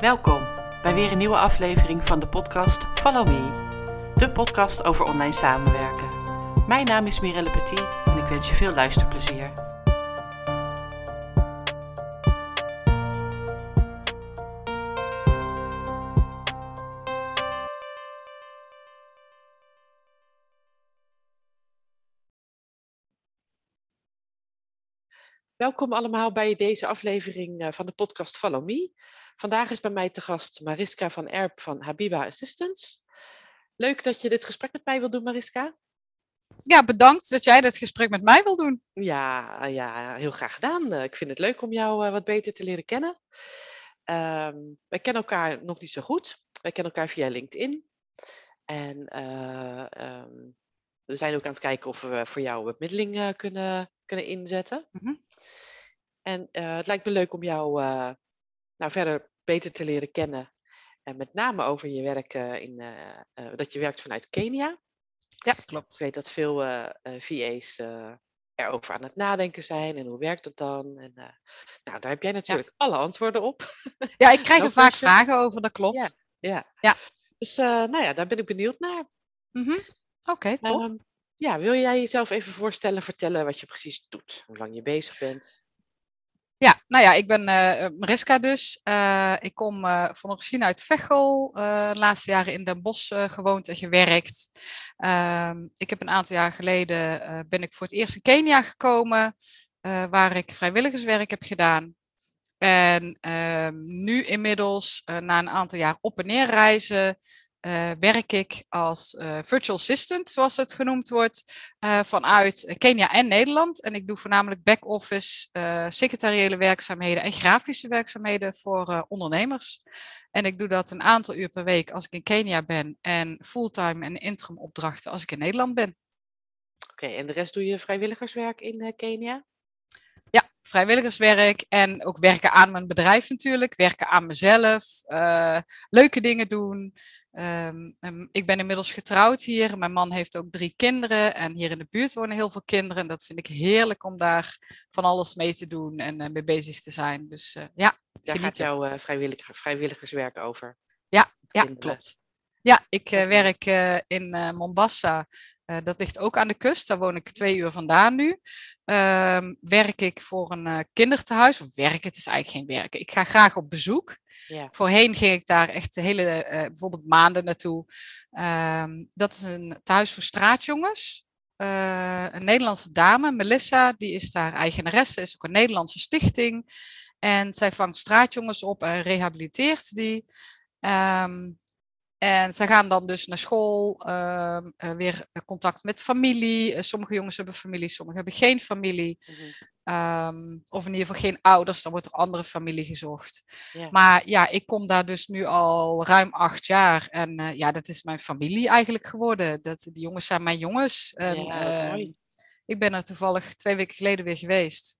Welkom bij weer een nieuwe aflevering van de podcast Follow Me, de podcast over online samenwerken. Mijn naam is Mirelle Petit en ik wens je veel luisterplezier. Welkom allemaal bij deze aflevering eh, van de podcast Follow Me. Vandaag is bij mij te gast Mariska van Erp van Habiba Assistance. Leuk dat je dit gesprek met mij wil doen, Mariska. Ja, bedankt dat jij dit gesprek met mij wil doen. Ja, ja heel graag gedaan. Eh, Ik vind het leuk om jou eh, wat beter te leren kennen. Ehm, wij kennen elkaar nog niet zo goed. Wij kennen elkaar via LinkedIn. En eh, ehm, we zijn ook aan het kijken of we voor jou bemiddeling eh, kunnen, kunnen inzetten. Mhm. En het lijkt me leuk om jou nou, verder beter te leren kennen. En met name over je werk eh, in, eh, eh, dat je werkt vanuit Kenia. Ja, Ik klopt. weet dat veel VA's erover aan het nadenken zijn. En hoe werkt dat dan? En, nou, daar heb jij natuurlijk alle antwoorden op. Ja, ik krijg er vaak vragen over, dat klopt. Ja. Ja. Ja. Dus nou ja, daar ben ik benieuwd naar. Mhm. Oké, top. Ehm, ja, wil jij jezelf even voorstellen, vertellen wat je precies doet? Hoe lang je bezig bent? Ja, nou ja, ik ben eh, Mariska dus. Eh, ik kom eh, van origine uit Veghel. eh, de laatste jaren in Den Bosch gewoond en gewerkt. Ehm, ik heb een aantal jaar geleden ben ik voor het eerst in Kenia gekomen, waar ik vrijwilligerswerk heb gedaan. En ehm, nu inmiddels, na een aantal jaar op en neer reizen, eh, werk ik als eh, virtual assistant, zoals het genoemd wordt, eh, vanuit Kenia en Nederland. En ik doe voornamelijk back-office, secretariële werkzaamheden en grafische werkzaamheden voor ondernemers. En ik doe dat een aantal uur per week als ik in Kenia ben en fulltime en interim opdrachten als ik in Nederland ben. Oké, en de rest doe je vrijwilligerswerk in Kenia? Ja, vrijwilligerswerk en ook werken aan mijn bedrijf natuurlijk, werken aan mezelf, eh, leuke dingen doen. Ehm, ik ben inmiddels getrouwd hier. Mijn man heeft ook drie kinderen en hier in de buurt wonen heel veel kinderen. En dat vind ik heerlijk om daar van alles mee te doen en eh, mee bezig te zijn. Dus eh, ja, Daar gaat jouw vrijwilliger, vrijwilligerswerk over. Ja, kinderen. klopt. Ja, ik werk in Mombasa. Eh, dat ligt ook aan de kust. Daar woon ik twee uur vandaan nu. Ehm, werk ik voor een kindertehuis. Of werk, het is eigenlijk geen werken. Ik ga graag op bezoek. Ja. Voorheen ging ik daar echt de hele, eh, bijvoorbeeld maanden naartoe. Ehm, dat is een tehuis voor straatjongens. Een Nederlandse dame, Melissa, die is daar eigenaresse, is ook een Nederlandse stichting. En zij vangt straatjongens op en rehabiliteert die. Ehm, en zij gaan dan dus naar school, ehm, eh, weer contact met familie. Eh, sommige jongens hebben familie, sommige hebben geen familie. Mhm. Ehm, of in ieder geval geen ouders, dan wordt er andere familie gezocht. Maar ja, ik kom daar dus nu al ruim acht jaar. En eh, ja, dat is mijn familie eigenlijk geworden. Dat, die jongens zijn mijn jongens. En, Ja, ehm, ik ben er toevallig twee weken geleden weer geweest.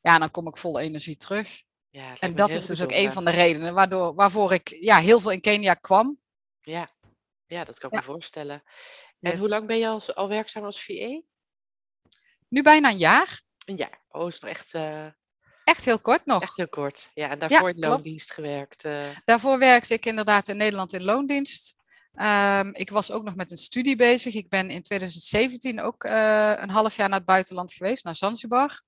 Ja, en dan kom ik vol energie terug. Ja, En dat is dus ook een van de redenen waardoor, waarvoor ik ja, heel veel in Kenia kwam. Ja. ja, dat kan ik Ja. me voorstellen. En hoe lang ben je al, al werkzaam als VA? Nu bijna een jaar. Een jaar. Oh, is nog echt, eh, Echt heel kort nog. echt heel kort. Ja, en daarvoor in klopt. loondienst gewerkt. eh. Daarvoor werkte ik inderdaad in Nederland in loondienst. Ehm, ik was ook nog met een studie bezig. Ik ben in 2017 ook eh, een half jaar naar het buitenland geweest, naar Zanzibar.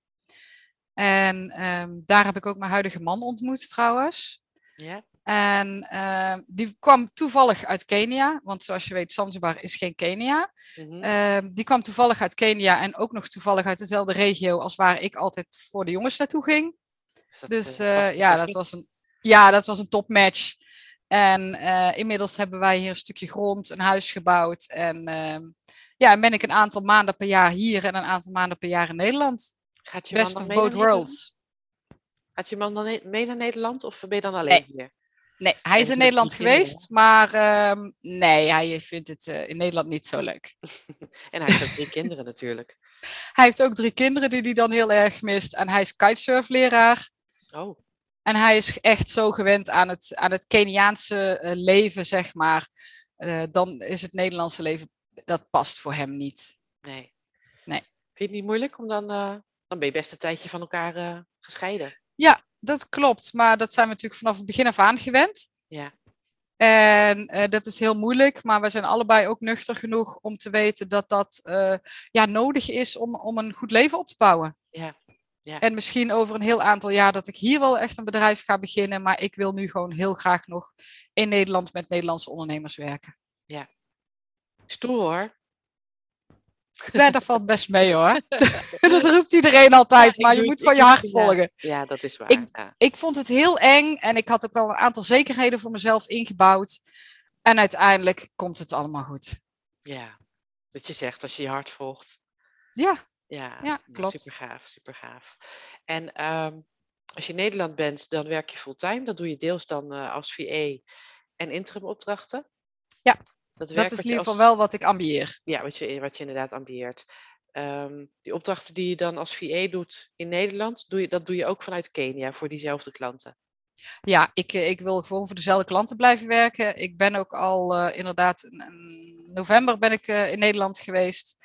En ehm, daar heb ik ook mijn huidige man ontmoet trouwens. ja. En ehm, die kwam toevallig uit Kenia, want zoals je weet, Zanzibar is geen Kenia. mhm. Ehm, die kwam toevallig uit Kenia en ook nog toevallig uit dezelfde regio als waar ik altijd voor de jongens naartoe ging. dat, Dus eh, eh, ja, dat was een, ja, dat was een topmatch. En eh, inmiddels hebben wij hier een stukje grond, een huis gebouwd. En ehm, ja, en ben ik een aantal maanden per jaar hier en een aantal maanden per jaar in Nederland. Gaat je Best of both worlds. Gaat je man dan mee naar Nederland of ben je dan alleen Nee. hier? Nee, hij is in Nederland geweest, maar ehm, nee, hij vindt het eh, in Nederland niet zo leuk. En hij heeft ook drie kinderen natuurlijk. Hij heeft ook drie kinderen die hij dan heel erg mist. En hij is kitesurfleraar. Oh, En hij is echt zo gewend aan het, aan het Keniaanse eh, leven, zeg maar. Eh, dan is het Nederlandse leven, dat past voor hem niet. nee. Nee. Vind je het niet moeilijk om dan... dan ben je best een tijdje van elkaar gescheiden. Dat klopt, maar dat zijn we natuurlijk vanaf het begin af aan gewend. Ja. En uh, dat is heel moeilijk, maar we zijn allebei ook nuchter genoeg om te weten dat dat uh, ja, nodig is om, om een goed leven op te bouwen. Ja. Ja. En misschien over een heel aantal jaar dat ik hier wel echt een bedrijf ga beginnen, maar ik wil nu gewoon heel graag nog in Nederland met Nederlandse ondernemers werken. Ja. Stoer hoor. Nee, dat valt best mee hoor. dat roept iedereen altijd, Ja, maar je moet gewoon je hart volgen. Ja, dat is waar. Ik- ja. Ik vond het heel eng en ik had ook wel een aantal zekerheden voor mezelf ingebouwd. En uiteindelijk komt het allemaal goed. ja. Dat je zegt als je je hart volgt. Ja, Ja, Ja, klopt. super gaaf, super gaaf. En ehm, als je in Nederland bent, dan werk je fulltime. Dat doe je deels dan eh, als VA en interim opdrachten. Ja, dat, werk dat is in ieder geval als- wel wat ik ambieer. Ja, wat je, wat je inderdaad ambieert. Ehm, die opdrachten die je dan als VA doet in Nederland, doe je, dat doe je ook vanuit Kenia voor diezelfde klanten. Ja, ik, eh, ik wil gewoon voor dezelfde klanten blijven werken. Ik ben ook al eh, inderdaad, in, november ben ik eh, in Nederland geweest.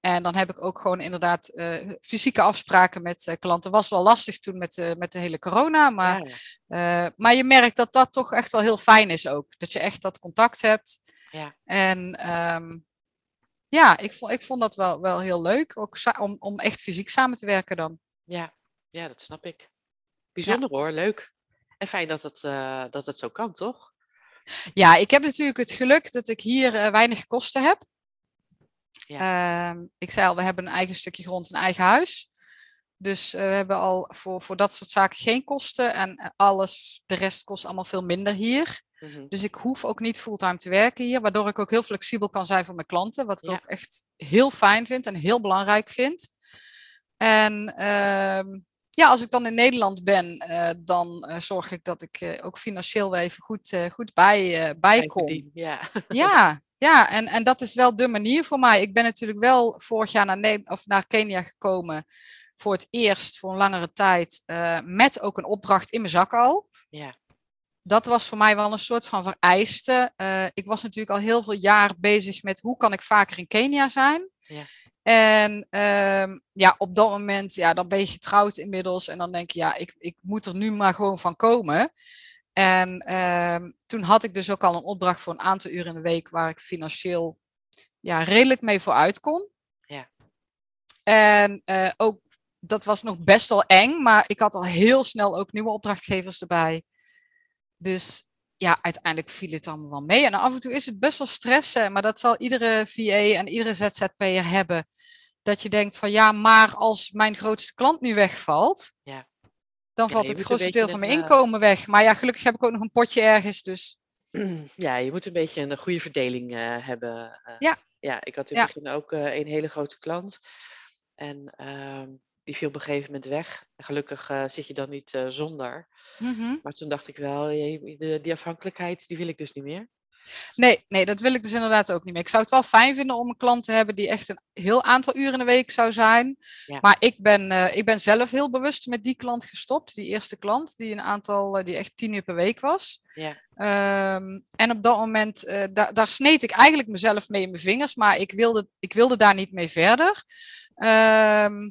En dan heb ik ook gewoon inderdaad fysieke afspraken met klanten. Was wel lastig toen met, de met de hele corona, maar, Ja, maar je merkt dat dat toch echt wel heel fijn is ook. Dat je echt dat contact hebt. Ja. En ehm, ja, ik vond, ik vond dat wel, wel heel leuk, ook om, om echt fysiek samen te werken dan. ja, ja, dat snap ik. Bijzonder hoor, leuk. En fijn dat het, eh, dat het zo kan, toch? Ja, ik heb natuurlijk het geluk dat ik hier eh, weinig kosten heb. Ehm, ik zei al, we hebben een eigen stukje grond, een eigen huis. Dus eh, we hebben al voor, voor dat soort zaken geen kosten. En alles, de rest kost allemaal veel minder hier. Mhm. Dus ik hoef ook niet fulltime te werken hier, waardoor ik ook heel flexibel kan zijn voor mijn klanten. Wat ik Ja. ook echt heel fijn vind en heel belangrijk vind. En ehm, ja, als ik dan in Nederland ben, eh, dan eh, zorg ik dat ik eh, ook financieel weer even goed, goed bij, bij kom. Ja, Ja, ja en, en dat is wel de manier voor mij. Ik ben natuurlijk wel vorig jaar naar, Ne- of naar Kenia gekomen voor het eerst voor een langere tijd met ook een opdracht in mijn zak al. ja, Dat was voor mij wel een soort van vereiste. Eh, ik was natuurlijk al heel veel jaar bezig met hoe kan ik vaker in Kenia zijn. Ja. En ehm, ja, op dat moment, ja, dan ben je getrouwd inmiddels. En dan denk je, ja, ik, ik moet er nu maar gewoon van komen. En ehm, toen had ik dus ook al een opdracht voor een aantal uren in de week waar ik financieel ja, redelijk mee vooruit kon. Ja. En eh, ook, dat was nog best wel eng, maar ik had al heel snel ook nieuwe opdrachtgevers erbij. Dus ja, uiteindelijk viel het allemaal wel mee. En af en toe is het best wel stressen, maar dat zal iedere VA en iedere ZZP'er hebben. Dat je denkt van ja, maar als mijn grootste klant nu wegvalt, Ja. dan Ja, valt het grootste deel van mijn een, eh, inkomen weg. Maar ja, gelukkig heb ik ook nog een potje ergens, dus ja, je moet een beetje een goede verdeling eh, hebben. eh. Ja. ja, ik had in Ja. het begin ook eh, een hele grote klant. En ehm, die viel op een gegeven moment weg. En gelukkig eh, zit je dan niet eh, zonder. mhm. Maar toen dacht ik wel, de, die afhankelijkheid, die wil ik dus niet meer. nee, nee, dat wil ik dus inderdaad ook niet meer. Ik zou het wel fijn vinden om een klant te hebben die echt een heel aantal uren in de week zou zijn. Ja. Maar ik ben, eh, ik ben zelf heel bewust met die klant gestopt, die eerste klant, die een aantal, die echt tien uur per week was. Ja. Ehm, en op dat moment, da- daar sneed ik eigenlijk mezelf mee in mijn vingers, maar ik wilde, ik wilde daar niet mee verder. Ehm,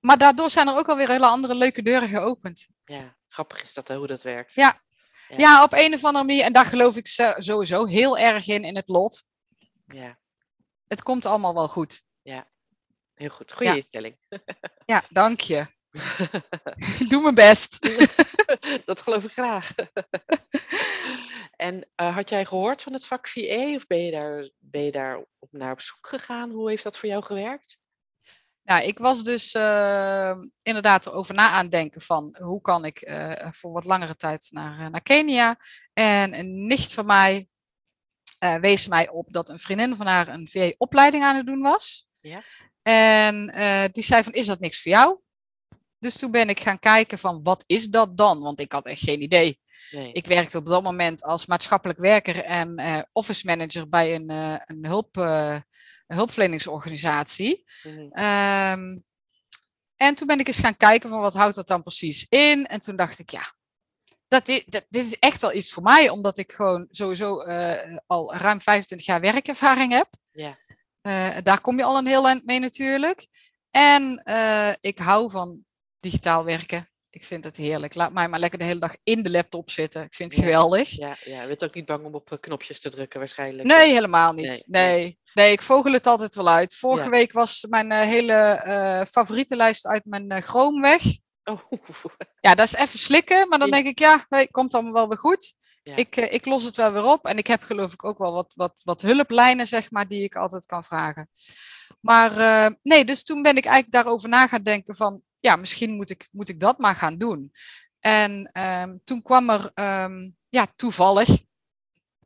maar daardoor zijn er ook alweer hele andere leuke deuren geopend. Ja, grappig is dat, hè, hoe dat werkt. Ja. Ja. Ja, op een of andere manier, en daar geloof ik sowieso heel erg in, in het lot. Ja, Het komt allemaal wel goed. heel goed. Goede Ja. instelling. Ja, dank je. Ik doe mijn best. dat geloof ik graag. en eh, had jij gehoord van het vak VA of ben je daar, ben je daar op, naar op zoek gegaan? Hoe heeft dat voor jou gewerkt? Nou, ik was dus eh, inderdaad erover na aan het denken van hoe kan ik eh, voor wat langere tijd naar, eh, naar Kenia. En een nicht van mij wees mij op dat een vriendin van haar een VA-opleiding aan het doen was. Ja. En die zei van, is dat niks voor jou? Dus toen ben ik gaan kijken van, wat is dat dan? Want ik had echt geen idee. Nee. Ik werkte op dat moment als maatschappelijk werker en office manager bij een, een, hulp, hulpverleningsorganisatie. Mhm. Ehm, en toen ben ik eens gaan kijken van wat houdt dat dan precies in. En toen dacht ik, ja, dat dit, is echt wel iets voor mij, omdat ik gewoon sowieso eh, al ruim 25 jaar werkervaring heb. Ja. Eh, daar kom je al een heel eind mee natuurlijk. En eh, ik hou van digitaal werken. Ik vind het heerlijk. Laat mij maar lekker de hele dag in de laptop zitten. Ik vind het geweldig. Ja, ja, je bent ook niet bang om op knopjes te drukken waarschijnlijk. Nee, helemaal niet. Nee, nee. nee ik vogel het altijd wel uit. Vorige week was mijn hele uh, favorietenlijst uit mijn Chrome weg. Oh. Ja, dat is even slikken, maar dan denk ik, ja, komt allemaal wel weer goed. Ik, uh, ik los het wel weer op en ik heb geloof ik ook wel wat, wat, wat hulplijnen, zeg maar, die ik altijd kan vragen. Maar uh, nee, dus toen ben ik eigenlijk daarover na gaan denken van, ja, misschien moet ik, moet ik dat maar gaan doen. En um, toen kwam er, um, ja, toevallig,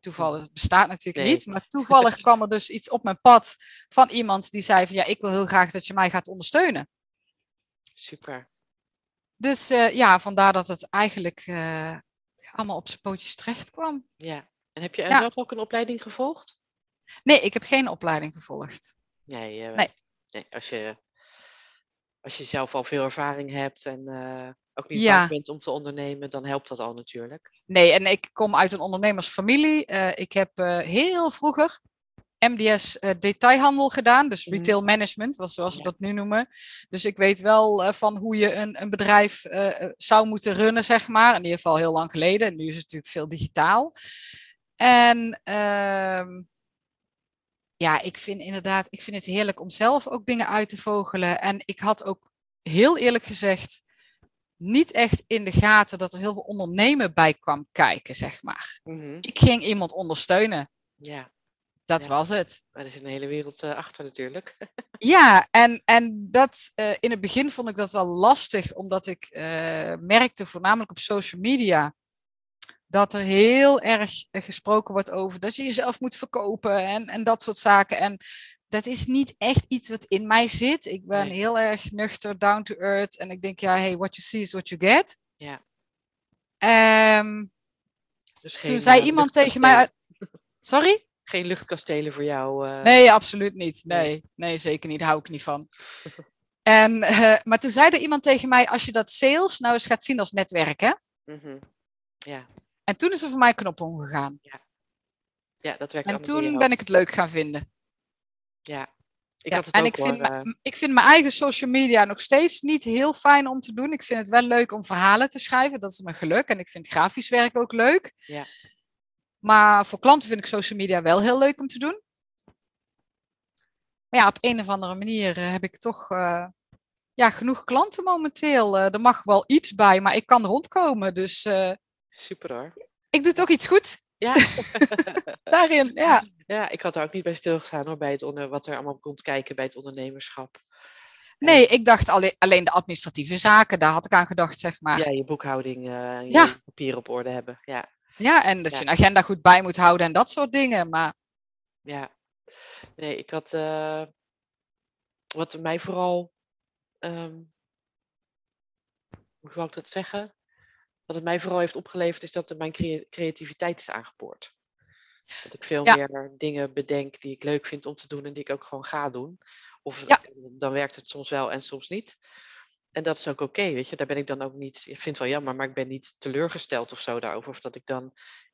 toevallig bestaat natuurlijk niet, maar toevallig kwam er dus iets op mijn pad van iemand die zei van, ja, ik wil heel graag dat je mij gaat ondersteunen. Super. Dus uh, ja, vandaar dat het eigenlijk uh, allemaal op zijn pootjes terecht kwam. Ja, en heb je ja. zelf ook een opleiding gevolgd? Nee, ik heb geen opleiding gevolgd. Nee, uh, nee. nee. als, je, als je zelf al veel ervaring hebt en ook niet ja. bang bent om te ondernemen, dan helpt dat al natuurlijk. Nee, en ik kom uit een ondernemersfamilie. ik heb heel vroeger, MDS detailhandel gedaan, dus mhm. retail management, was zoals we dat nu noemen. Dus ik weet wel van hoe je een, een bedrijf zou moeten runnen, zeg maar. In ieder geval heel lang geleden. Nu is het natuurlijk veel digitaal. En ehm, ja, ik vind inderdaad, ik vind het heerlijk om zelf ook dingen uit te vogelen. En ik had ook heel eerlijk gezegd niet echt in de gaten dat er heel veel ondernemen bij kwam kijken, zeg maar. Mm Ik ging iemand ondersteunen. Ja. Dat was het. Maar er is een hele wereld uh, achter natuurlijk. ja, en, en dat, uh, in het begin vond ik dat wel lastig, omdat ik uh, merkte, voornamelijk op social media, dat er heel erg gesproken wordt over dat je jezelf moet verkopen en, en dat soort zaken. En dat is niet echt iets wat in mij zit. Ik ben nee. heel erg nuchter, down to earth. En ik denk, ja, hey, what you see is what you get. Ja. Um, dus toen zei iemand tegen mij... Sorry? geen luchtkastelen voor jou. Uh... Nee, absoluut niet. Nee, nee, zeker niet. Daar hou ik niet van. en, uh, maar toen zei er iemand tegen mij, als je dat sales nou eens gaat zien als netwerken. Mm -hmm. Ja. En toen is er voor mij knop omgegaan. Ja, ja dat werkt En toen ben ik het leuk gaan vinden. Ja, ik ja, en ik, vind uh... ik vind mijn eigen social media nog steeds niet heel fijn om te doen. Ik vind het wel leuk om verhalen te schrijven. Dat is mijn geluk. En ik vind grafisch werk ook leuk. Ja. Maar voor klanten vind ik social media wel heel leuk om te doen. Maar ja, op een of andere manier uh, heb ik toch uh, ja, genoeg klanten momenteel. Uh, er mag wel iets bij, maar ik kan rondkomen. Dus, Super hoor. Ik doe toch iets goed. Ja. Daarin, ja. Ja, ik had er ook niet bij stilgestaan hoor, bij het onder, wat er allemaal komt kijken bij het ondernemerschap. Nee, ik dacht alleen, alleen de administratieve zaken, daar had ik aan gedacht, zeg maar. Ja, je boekhouding, je ja. papier op orde hebben. Ja. Ja, en dat ja. je een agenda goed bij moet houden en dat soort dingen. Maar... Ja, nee, ik had. Uh, wat mij vooral. Um, hoe zou ik dat zeggen? Wat het mij vooral heeft opgeleverd is dat mijn crea creativiteit is aangeboord. Dat ik veel ja. meer dingen bedenk die ik leuk vind om te doen en die ik ook gewoon ga doen. Of ja. dan werkt het soms wel en soms niet. En dat is ook oké, okay, weet je. Daar ben ik dan ook niet, ik vind het wel jammer, maar ik ben niet teleurgesteld of zo daarover. Of dat ik dan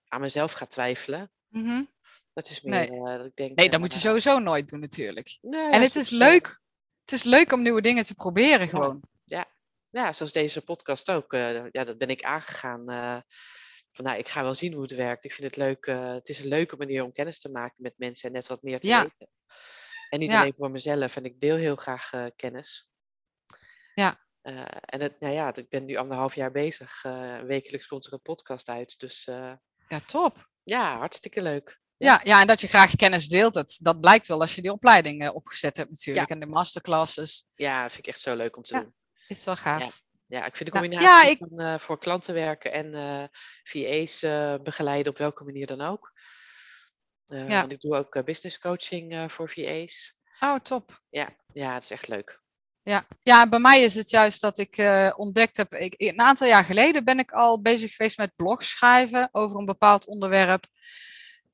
aan mezelf ga twijfelen. Mm -hmm. Dat is meer nee. Uh, dat ik denk... Nee, dat uh, moet je sowieso nooit doen natuurlijk. Nee, en het is leuk. Het is leuk om nieuwe dingen te proberen gewoon. Ja, ja zoals deze podcast ook. Uh, ja, dat ben ik aangegaan. van, nou, ik ga wel zien hoe het werkt. Ik vind het leuk. het is een leuke manier om kennis te maken met mensen en net wat meer te ja. weten. En niet ja. alleen voor mezelf. En ik deel heel graag kennis. Ja. Uh, en het, nou ja, ik ben nu anderhalf jaar bezig. Uh, wekelijks komt er een podcast uit. Dus uh, ja, top. Ja, hartstikke leuk. Ja, ja, en dat je graag kennis deelt, dat, dat blijkt wel als je die opleiding opgezet hebt natuurlijk. Ja. En de masterclasses. Ja, vind ik echt zo leuk om te ja, doen. Is wel gaaf. Ja. Ja, ik vind de combinatie ja, ik... van voor klanten werken en VA's begeleiden op welke manier dan ook. ja. Want ik doe ook business coaching voor VA's. Oh, top. Ja, ja, het is echt leuk. Ja. ja, bij mij is het juist dat ik uh, ontdekt heb. Ik, een aantal jaar geleden ben ik al bezig geweest met blogs schrijven over een bepaald onderwerp.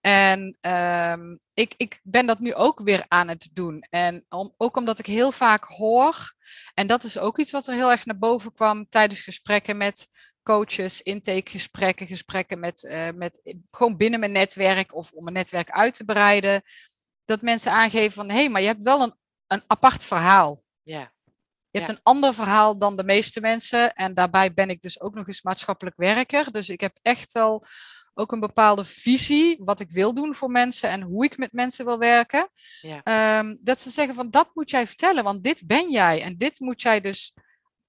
En um, ik, ik ben dat nu ook weer aan het doen. En om, ook omdat ik heel vaak hoor, en dat is ook iets wat er heel erg naar boven kwam tijdens gesprekken met coaches, intakegesprekken, gesprekken met, uh, met gewoon binnen mijn netwerk of om mijn netwerk uit te breiden. Dat mensen aangeven van hé, hey, maar je hebt wel een, een apart verhaal. Ja Je hebt Ja. een ander verhaal dan de meeste mensen. En daarbij ben ik dus ook nog eens maatschappelijk werker. Dus ik heb echt wel ook een bepaalde visie wat ik wil doen voor mensen en hoe ik met mensen wil werken. Ja. Ehm, dat ze zeggen van dat moet jij vertellen, want dit ben jij. En dit moet jij dus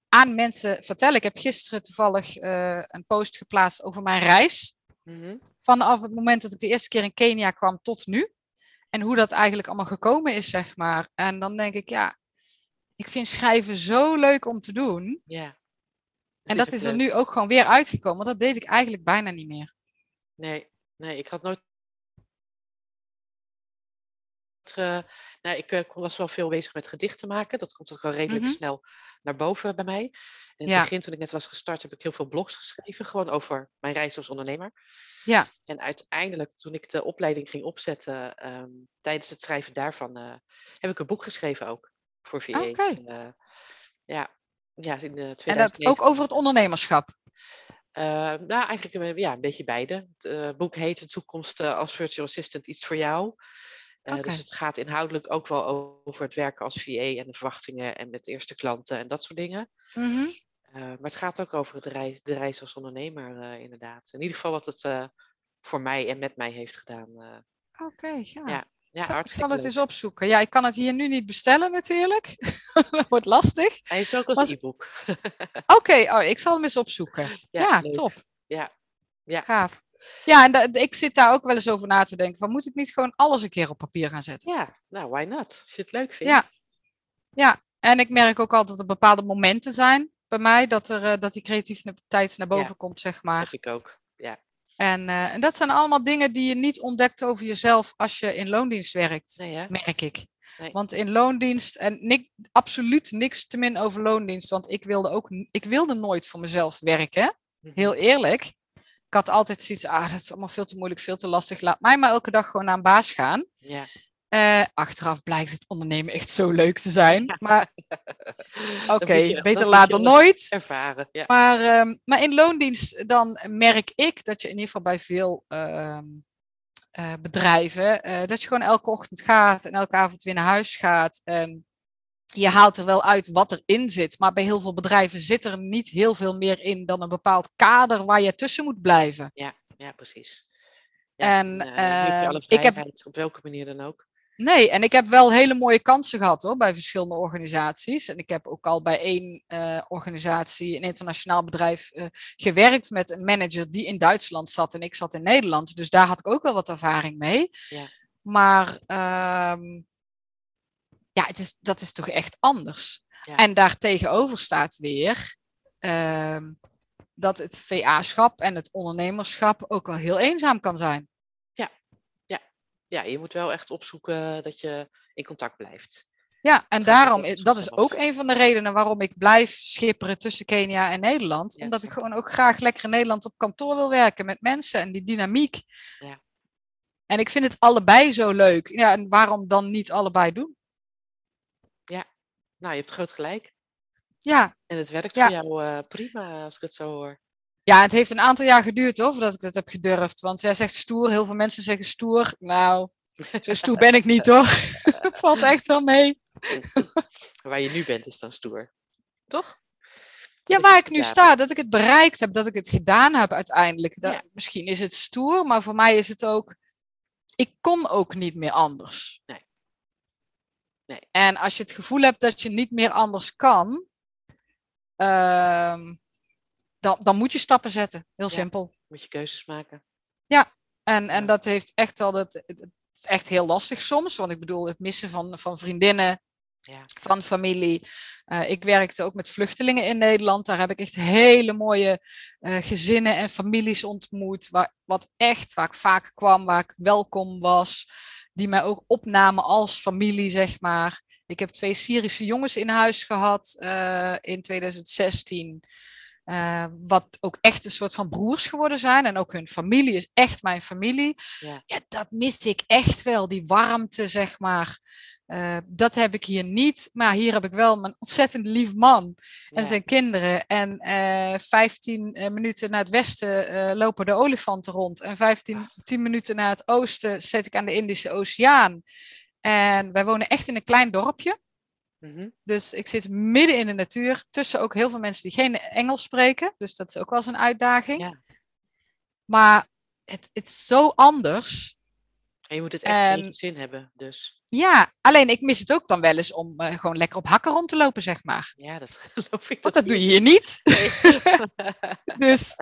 aan mensen vertellen. Ik heb gisteren toevallig eh, een post geplaatst over mijn reis. Mhm. Vanaf het moment dat ik de eerste keer in Kenia kwam tot nu. En hoe dat eigenlijk allemaal gekomen is, zeg maar. En dan denk ik, ja, ik vind schrijven zo leuk om te doen. Ja. En dat is er nu ook gewoon weer uitgekomen. Dat deed ik eigenlijk bijna niet meer. Nee, nee, ik had nooit. eh, nou, ik eh, was wel veel bezig met gedichten maken. Dat komt ook wel redelijk Mhm. snel naar boven bij mij. In het begin, toen ik net was gestart, heb ik heel veel blogs geschreven. Gewoon over mijn reis als ondernemer. Ja. En uiteindelijk, toen ik de opleiding ging opzetten, ehm, tijdens het schrijven daarvan, eh, heb ik een boek geschreven ook. Voor VA's. Oké. eh, ja. ja, in de En dat 2019. ook over het ondernemerschap. Eh, nou, eigenlijk een, ja, een beetje beide. Het eh, boek heet De toekomst eh, als virtual assistant iets voor jou. Eh. Dus het gaat inhoudelijk ook wel over het werken als VA en de verwachtingen en met eerste klanten en dat soort dingen. Mhm. Eh, maar het gaat ook over het reis, de reis als ondernemer, inderdaad. In ieder geval wat het voor mij en met mij heeft gedaan. Oké, ja. Ja, ja, Ik zal- ik hartstikke zal het leuk. eens opzoeken. Ja, ik kan het hier nu niet bestellen natuurlijk. dat wordt lastig. Hij is ook als e-book. Oké, oh, ik zal hem eens opzoeken. Ja, top. Ja. Ja. Gaaf. Ja, en da- ik zit daar ook wel eens over na te denken. Van, moet ik niet gewoon alles een keer op papier gaan zetten? Ja, nou, why not? Als je het leuk vindt. Ja. Ja, en ik merk ook altijd dat er bepaalde momenten zijn bij mij dat, er, eh, dat die creativiteit naar boven Ja. komt, zeg maar. Heb ik ook. Ja. En, eh, en dat zijn allemaal dingen die je niet ontdekt over jezelf als je in loondienst werkt, Nee, merk ik. Nee. Want in loondienst, en nik, absoluut niks te min over loondienst, want ik wilde ook ik wilde nooit voor mezelf werken. Mhm. Heel eerlijk. Ik had altijd zoiets, ah, dat is allemaal veel te moeilijk, veel te lastig. Laat mij maar elke dag gewoon naar een baas gaan. Ja. Eh, achteraf blijkt het ondernemen echt zo leuk te zijn. Maar oké, beter laat dan nooit. Ervaren, ja. Maar, ehm, maar in loondienst dan merk ik dat je in ieder geval bij veel ehm, eh, bedrijven, eh, dat je gewoon elke ochtend gaat en elke avond weer naar huis gaat. En je haalt er wel uit wat erin zit. Maar bij heel veel bedrijven zit er niet heel veel meer in dan een bepaald kader waar je tussen moet blijven. Ja, precies. En, eh, ehm, ik heb- op welke manier dan ook. Nee, en ik heb wel hele mooie kansen gehad hoor, bij verschillende organisaties. En ik heb ook al bij één eh, organisatie, een internationaal bedrijf, eh, gewerkt met een manager die in Duitsland zat en ik zat in Nederland. Dus daar had ik ook wel wat ervaring mee. Ja. Maar ehm, ja, het is, dat is toch echt anders. Ja. En daartegenover staat weer ehm, dat het VA-schap en het ondernemerschap ook wel heel eenzaam kan zijn. Ja, je moet wel echt opzoeken dat je in contact blijft. Ja, en daarom, is, dat is ook een van de redenen waarom ik blijf schipperen tussen Kenia en Nederland. Ja, omdat ik gewoon ook graag lekker in Nederland op kantoor wil werken met mensen en die dynamiek. Ja. En ik vind het allebei zo leuk. Ja, en waarom dan niet allebei doen? Nou, je hebt groot gelijk. Ja, En het werkt Ja. voor jou eh, prima, als ik het zo hoor. Ja, het heeft een aantal jaar geduurd hoor, voordat ik dat heb gedurfd. Want jij zegt stoer, heel veel mensen zeggen stoer. Nou, zo stoer ben ik niet hoor. Valt echt wel mee. Waar je nu bent is dan stoer. Toch? Ja, waar ik nu sta, dat ik het bereikt heb, dat ik het gedaan heb uiteindelijk. Dat, Ja. Misschien is het stoer, maar voor mij is het ook. Ik kon ook niet meer anders. Nee. Nee. En als je het gevoel hebt dat je niet meer anders kan, ehm, dan, dan moet je stappen zetten. Heel Ja. simpel. Moet je keuzes maken. En, en Ja. dat heeft echt wel. Dat, het is echt heel lastig soms. Want ik bedoel, het missen van, van vriendinnen, Ja. van familie. Eh, ik werkte ook met vluchtelingen in Nederland. Daar heb ik echt hele mooie eh, gezinnen en families ontmoet. Waar, wat echt, waar ik vaak kwam, waar ik welkom was. Die mij ook opnamen als familie, zeg maar. Ik heb twee Syrische jongens in huis gehad eh, in 2016. Eh, wat ook echt een soort van broers geworden zijn. En ook hun familie is echt mijn familie. Ja. ja dat mis ik echt wel. Die warmte, zeg maar. Eh, dat heb ik hier niet. Maar hier heb ik wel mijn ontzettend lief man en Ja. zijn kinderen. En eh 15 eh, minuten naar het westen lopen de olifanten rond. En 15 10 minuten naar het oosten zit ik aan de Indische Oceaan. En wij wonen echt in een klein dorpje. Mhm. Dus ik zit midden in de natuur, tussen ook heel veel mensen die geen Engels spreken. Dus dat is ook wel eens een uitdaging. Ja. Maar het, het is zo anders. En je moet het echt in En- je zin hebben, dus. Ja, alleen ik mis het ook dan wel eens om eh, gewoon lekker op hakken rond te lopen, zeg maar. Ja, dat geloof ik. Want dat doe je hier niet. je Dus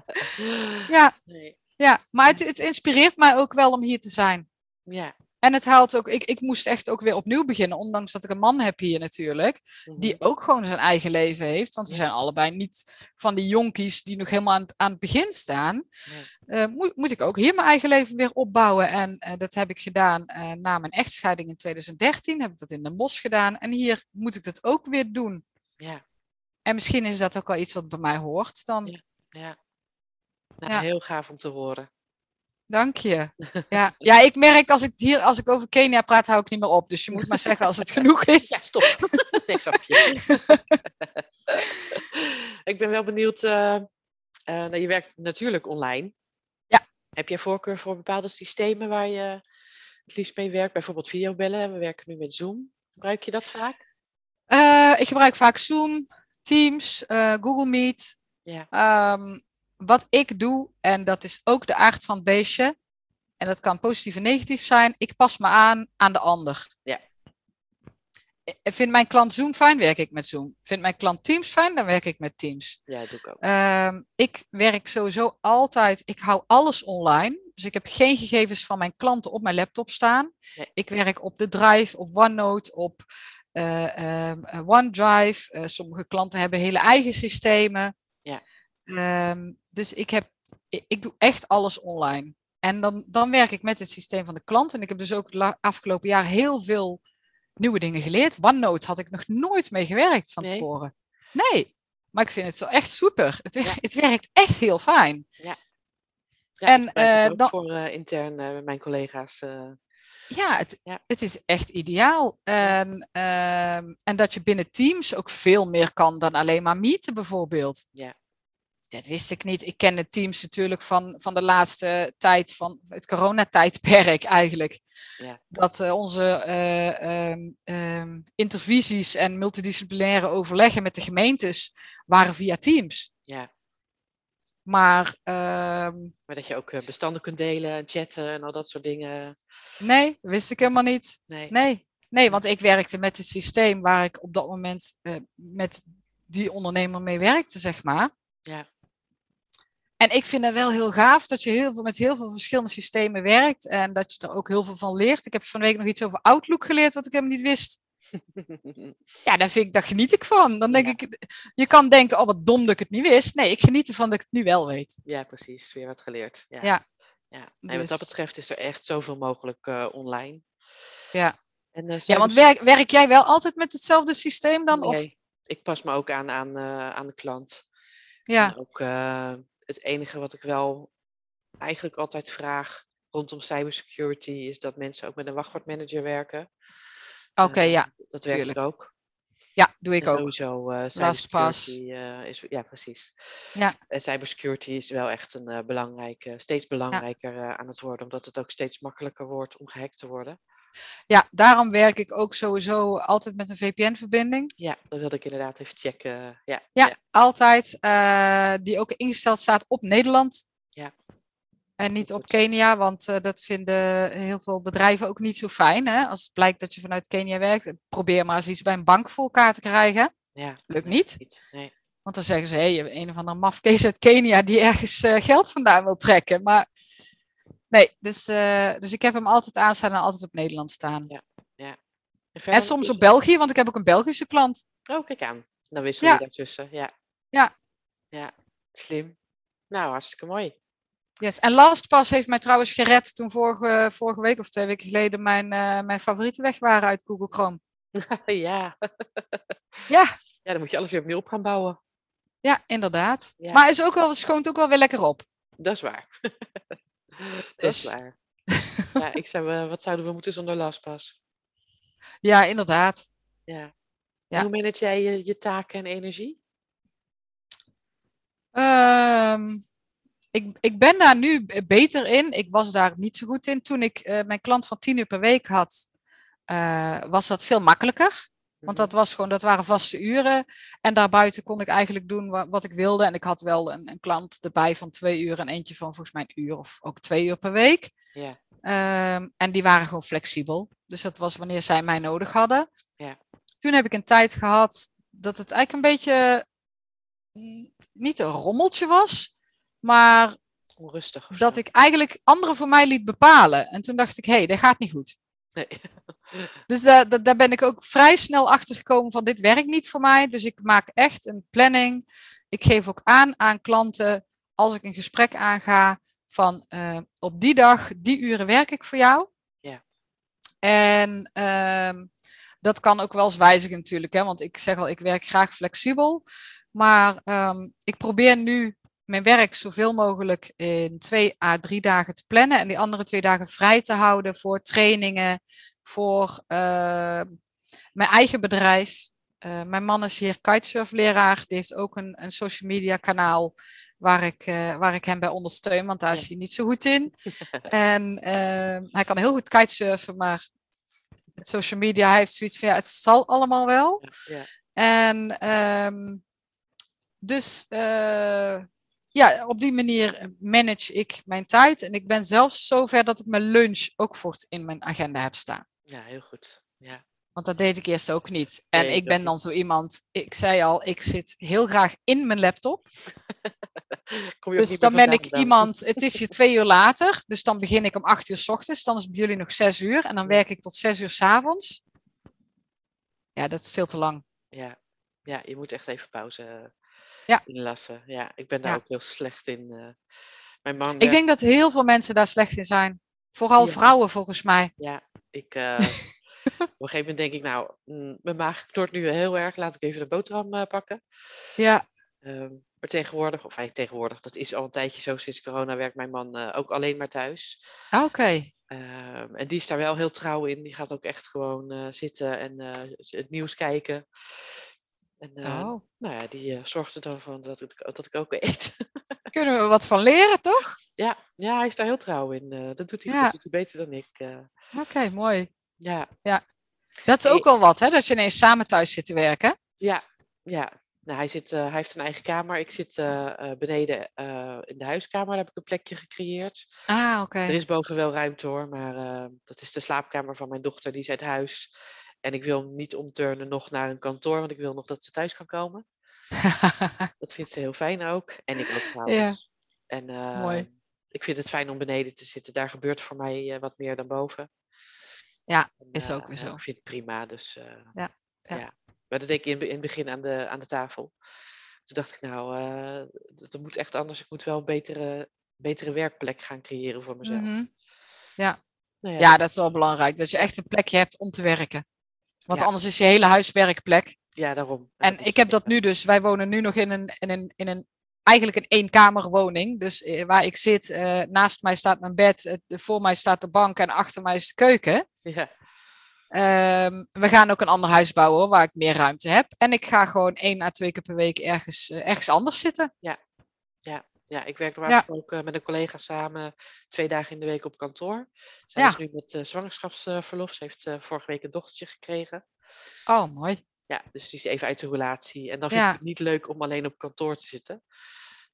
ja, nee. ja. maar het, het inspireert mij ook wel om hier te zijn. Ja. En het haalt ook, ik, ik moest echt ook weer opnieuw beginnen, ondanks dat ik een man heb hier natuurlijk, Mhm. die ook gewoon zijn eigen leven heeft. Want we zijn allebei niet van die jonkies die nog helemaal aan het, aan het begin staan. Nee. Eh, moet, moet ik ook hier mijn eigen leven weer opbouwen. En eh, dat heb ik gedaan eh, na mijn echtscheiding in 2013. Heb ik dat in Den Bosch gedaan. En hier moet ik dat ook weer doen. Ja, En misschien is dat ook wel iets wat bij mij hoort. Dan, Ja. ja. Nou, Ja. Heel gaaf om te horen. Dank je. Ja. ja, ik merk als ik, hier, als ik over Kenia praat, hou ik niet meer op. Dus je moet maar zeggen als het genoeg is. Ja, stop. nee, grapje. ik ben wel benieuwd. nou, je werkt natuurlijk online. Ja. Heb jij voorkeur voor bepaalde systemen waar je het liefst mee werkt? Bijvoorbeeld videobellen. We werken nu met Zoom. Gebruik je dat vaak? Eh, ik gebruik vaak Zoom, Teams, Google Meet. Ja. Ehm, wat ik doe, en dat is ook de aard van het beestje, en dat kan positief en negatief zijn, ik pas me aan aan de ander. Ja. Vindt mijn klant Zoom fijn, werk ik met Zoom. Vindt mijn klant Teams fijn, dan werk ik met Teams. Ja, dat doe ik ook. Ehm, ik werk sowieso altijd, ik hou alles online. Dus ik heb geen gegevens van mijn klanten op mijn laptop staan. Nee. Ik werk op de Drive, op OneNote, op eh, ehm, eh, OneDrive. Eh, sommige klanten hebben hele eigen systemen. Ehm, dus ik, heb, ik, ik doe echt alles online. En dan, dan werk ik met het systeem van de klant. En ik heb dus ook het afgelopen jaar heel veel nieuwe dingen geleerd. OneNote had ik nog nooit mee gewerkt van Nee? tevoren. Nee, maar ik vind het zo echt super. Het, Ja. het werkt echt heel fijn. Ja, en, ook dan- voor eh, intern eh, met mijn collega's. Ja, het, Ja. het is echt ideaal. En, ehm, en dat je binnen Teams ook veel meer kan dan alleen maar meeten bijvoorbeeld. Ja. Dat wist ik niet. Ik kende Teams natuurlijk van, van de laatste tijd, van het coronatijdperk eigenlijk. Ja. Dat eh, onze ehm, intervisies en multidisciplinaire overleggen met de gemeentes waren via Teams. ja. Maar ehm, Maar dat je ook eh, bestanden kunt delen, en chatten en al dat soort dingen. nee, wist ik helemaal niet. Nee. Nee, nee, want ik werkte met het systeem waar ik op dat moment met die ondernemer mee werkte, zeg maar. Ja. En ik vind het wel heel gaaf dat je heel veel, met heel veel verschillende systemen werkt en dat je er ook heel veel van leert. Ik heb van de week nog iets over Outlook geleerd wat ik helemaal niet wist. Ja, daar, vind ik, daar geniet ik van. Dan denk Ja. ik, je kan denken, oh wat dom dat ik het niet wist. Nee, ik geniet ervan dat ik het nu wel weet. ja, precies. Weer wat geleerd. Ja. Ja. ja. En wat dat Dus- betreft is er echt zoveel mogelijk eh, online. Ja. En, eh, Ja, want cyber- werk, werk jij wel altijd met hetzelfde systeem dan? Of, Nee, ik pas me ook aan aan, eh, aan de klant. ja, En ook het enige wat ik wel eigenlijk altijd vraag rondom cybersecurity is dat mensen ook met een wachtwoordmanager werken. oké, Eh, ja. Dat werkt tuurlijk. ook. Ja, doe ik En ook. Sowieso LastPass. eh, is, ja precies. Ja. En cybersecurity is wel echt een eh, belangrijke, steeds belangrijker aan het worden, omdat het ook steeds makkelijker wordt om gehackt te worden. Ja, daarom werk ik ook sowieso altijd met een VPN-verbinding. Ja, dat wilde ik inderdaad even checken. Ja, Ja, altijd. eh, die ook ingesteld staat op Nederland. Ja. En niet op. Kenia, want eh, dat vinden heel veel bedrijven ook niet zo fijn. Hè? Als het blijkt dat je vanuit Kenia werkt, probeer maar eens iets bij een bank voor elkaar te krijgen. ja. Lukt nee, niet. Nee. Want dan zeggen ze, hé, je hebt een of andere mafkees uit Kenia die ergens eh, geld vandaan wil trekken. Maar nee, dus, eh, dus ik heb hem altijd aanstaan en altijd op Nederland staan. En, En verder soms op België, want ik heb ook een Belgische klant. Oh, kijk aan. Dan wisselen Ja. je daartussen. Ja. Ja. Ja, slim. Nou, hartstikke mooi. Yes. En LastPass heeft mij trouwens gered toen vorige, vorige week of twee weken geleden mijn, eh, mijn favorieten weg waren uit Google Chrome. ja. Ja. Ja, dan moet je alles weer opnieuw op gaan bouwen. Ja, inderdaad. Ja. Maar is ook wel, schoont ook wel weer lekker op. Dat is waar. dat Dus. is waar. ja, ik zou, eh, wat zouden we moeten zonder LastPass? Ja, inderdaad. Ja. Hoe manage jij je, je taken en energie? Ehm, ik, ik ben daar nu beter in. Ik was daar niet zo goed in. Toen ik eh, mijn klant van 10 uur per week had, eh, was dat veel makkelijker. Want dat, was gewoon, dat waren vaste uren. En daarbuiten kon ik eigenlijk doen wa- wat ik wilde. En ik had wel een, een klant erbij van twee uur en eentje van volgens mij een uur of ook twee uur per week. Ja. Ehm, en die waren gewoon flexibel. Dus dat was wanneer zij mij nodig hadden. Ja. Toen heb ik een tijd gehad dat het eigenlijk een beetje mm, niet een rommeltje was, maar Onrustig of dat ik eigenlijk anderen voor mij liet bepalen. En toen dacht ik, hé, hey, dat gaat niet goed. Nee. Dus daar, daar, daar ben ik ook vrij snel achter gekomen van dit werkt niet voor mij. Dus ik maak echt een planning. Ik geef ook aan aan klanten als ik een gesprek aanga van eh, op die dag, die uren werk ik voor jou. Ja. En ehm, dat kan ook wel eens wijzigen natuurlijk, hè, want ik zeg al, ik werk graag flexibel. Maar ehm, ik probeer nu mijn werk zoveel mogelijk in twee à drie dagen te plannen en die andere twee dagen vrij te houden voor trainingen, voor eh, mijn eigen bedrijf. Eh, mijn man is hier kitesurfleraar. Die heeft ook een, een social media kanaal waar ik, eh, waar ik hem bij ondersteun, want daar is hij niet zo goed in. en eh, hij kan heel goed kitesurfen, maar met social media hij heeft zoiets van ja, het zal allemaal wel. Ja. En ehm, dus eh, ja, op die manier manage ik mijn tijd. En ik ben zelfs zover dat ik mijn lunch ook voort in mijn agenda heb staan. ja, heel goed. Ja. Want dat deed ik eerst ook niet. En Nee, ik ben dan zo iemand, ik zei al, ik zit heel graag in mijn laptop. Kom je Dus dan ben ik iemand, het is hier twee uur later, dus dan begin ik om acht uur s ochtends, dan is het bij jullie nog zes uur en dan werk ik tot zes uur s avonds. Ja, dat is veel te lang. Ja. ja, je moet echt even pauze Ja. inlassen. Ja, ik ben daar Ja. ook heel slecht in. eh. mijn man Ik denk dat heel veel mensen daar slecht in zijn. Vooral Ja. vrouwen volgens mij. Ja, ik, eh, op een gegeven moment denk ik, nou, mm, mijn maag knort nu heel erg, laat ik even de boterham eh, pakken. Ja, Ehm, maar tegenwoordig, of eigenlijk tegenwoordig, dat is al een tijdje zo, sinds corona werkt mijn man ook alleen maar thuis. Ah, oké. Ehm, en die is daar wel heel trouw in. Die gaat ook echt gewoon zitten en het nieuws kijken. En eh, Oh. nou ja, die eh, zorgt er dan voor dat ik, dat ik ook eet. Kunnen we wat van leren, toch? ja, ja, hij is daar heel trouw in. eh, dat doet hij Ja. goed, doet hij beter dan ik. Oké, mooi. ja, Dat is ook wel wat, hè? Dat je ineens samen thuis zit te werken. Ja, ja. Nou, hij, zit, hij heeft een eigen kamer. Ik zit beneden in de huiskamer. Daar heb ik een plekje gecreëerd. Ah, oké. Er is boven wel ruimte hoor, maar dat is de slaapkamer van mijn dochter. Die is uit huis. En ik wil hem niet omturnen nog naar een kantoor, want ik wil nog dat ze thuis kan komen. Dat vindt ze heel fijn ook. En ik ook trouwens. En eh, Mooi. ik vind het fijn om beneden te zitten. Daar gebeurt voor mij eh, wat meer dan boven. Ja, En, is ook eh, weer ja, zo. Ik vind het prima. Dus, eh, Ja, ja. ja. Maar dat deed ik in, in het begin aan de, aan de tafel. Toen dacht ik, nou, eh, dat, dat moet echt anders. Ik moet wel een betere, betere werkplek gaan creëren voor mezelf. Mhm. Nou ja, Ja, dat is wel belangrijk. Dat je echt een plekje hebt om te werken. Want Ja. anders is je hele huis werkplek. ja, daarom. En ik heb dat nu dus. Wij wonen nu nog in een, in een, in een eigenlijk een eenkamerwoning. Dus eh, waar ik zit, eh, naast mij staat mijn bed, voor mij staat de bank en achter mij is de keuken. Ja, Ehm, we gaan ook een ander huis bouwen waar ik meer ruimte heb. En ik ga gewoon één à twee keer per week ergens, eh, ergens anders zitten. ja, ik werk normaal Ja. gesproken met een collega samen twee dagen in de week op kantoor. Zij Ja. is nu met eh, zwangerschapsverlof. Ze heeft eh, vorige week een dochtertje gekregen. Oh, mooi. Ja, dus die is even uit de relatie. En dan vind Ja. ik het niet leuk om alleen op kantoor te zitten.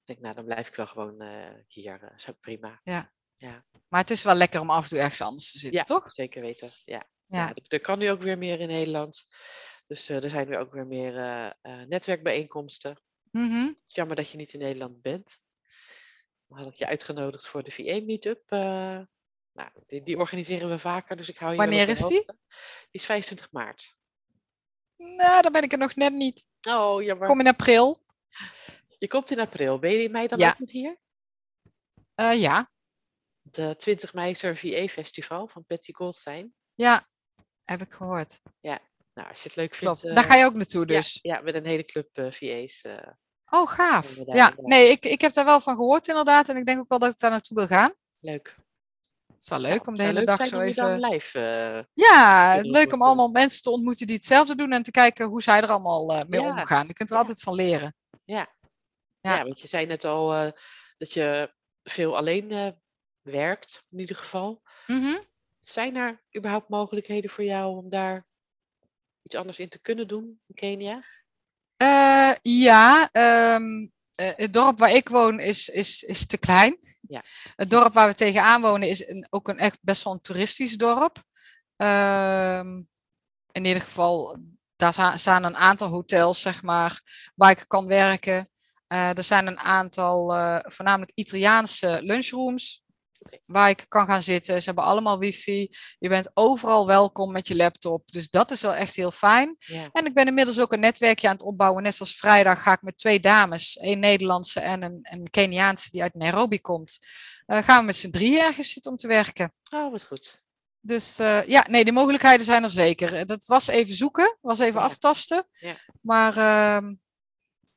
Ik denk, nou, dan blijf ik wel gewoon eh, hier. eh is ook prima. Maar het is wel lekker om af en toe ergens anders te zitten, Ja, toch? zeker weten. Ja. Ja. Ja, er- kan nu ook weer meer in Nederland. Dus er zijn nu ook weer meer netwerkbijeenkomsten. Het is jammer dat je niet in Nederland bent. Had ik je uitgenodigd voor de VE-meetup. eh nou, die, die organiseren we vaker, dus ik hou je Wanneer is die? Die is 25 maart. Nou, dan ben ik er nog net niet. Oh, jammer. Kom in april. Je komt in april. Ben je in mei dan Ja. ook nog hier? Eh, ja. De 20 mei is er een VE-festival van Patty Goldstein. ja, heb ik gehoord. Nou, als je het leuk vindt. Klopt. eh, Daar ga je ook naartoe ja, dus. ja, met een hele club eh VE's. Oh, gaaf. Ja, nee, ik, ik heb daar wel van gehoord inderdaad. En ik denk ook wel dat ik daar naartoe wil gaan. leuk. Het is wel leuk om de hele dag zo even... live. eh, Ja, leuk om allemaal mensen te ontmoeten die hetzelfde doen en te kijken hoe zij er allemaal eh, mee Ja. omgaan. Je kunt er altijd van leren. Ja. Ja. Want je zei net al eh, dat je veel alleen werkt, in ieder geval. Mhm. Zijn er überhaupt mogelijkheden voor jou om daar iets anders in te kunnen doen in Kenia? Uh, ja, um, het dorp waar ik woon is, is, is te klein. Ja. Het dorp waar we tegenaan wonen is een, ook een echt best wel een toeristisch dorp. Uh, in ieder geval, daar staan een aantal hotels, zeg maar, waar ik kan werken. Uh, er zijn een aantal, uh, voornamelijk Italiaanse lunchrooms. Waar ik kan gaan zitten. Ze hebben allemaal wifi. Je bent overal welkom met je laptop. Dus dat is wel echt heel fijn. Ja. En ik ben inmiddels ook een netwerkje aan het opbouwen. Net zoals vrijdag ga ik met twee dames, een Nederlandse en een, een Keniaanse die uit Nairobi komt. Uh, gaan we met z'n drie ergens zitten om te werken. Oh, wat goed. Dus uh, ja, nee, die mogelijkheden zijn er zeker. Dat was even zoeken, was even Ja. aftasten. Ja. Maar uh,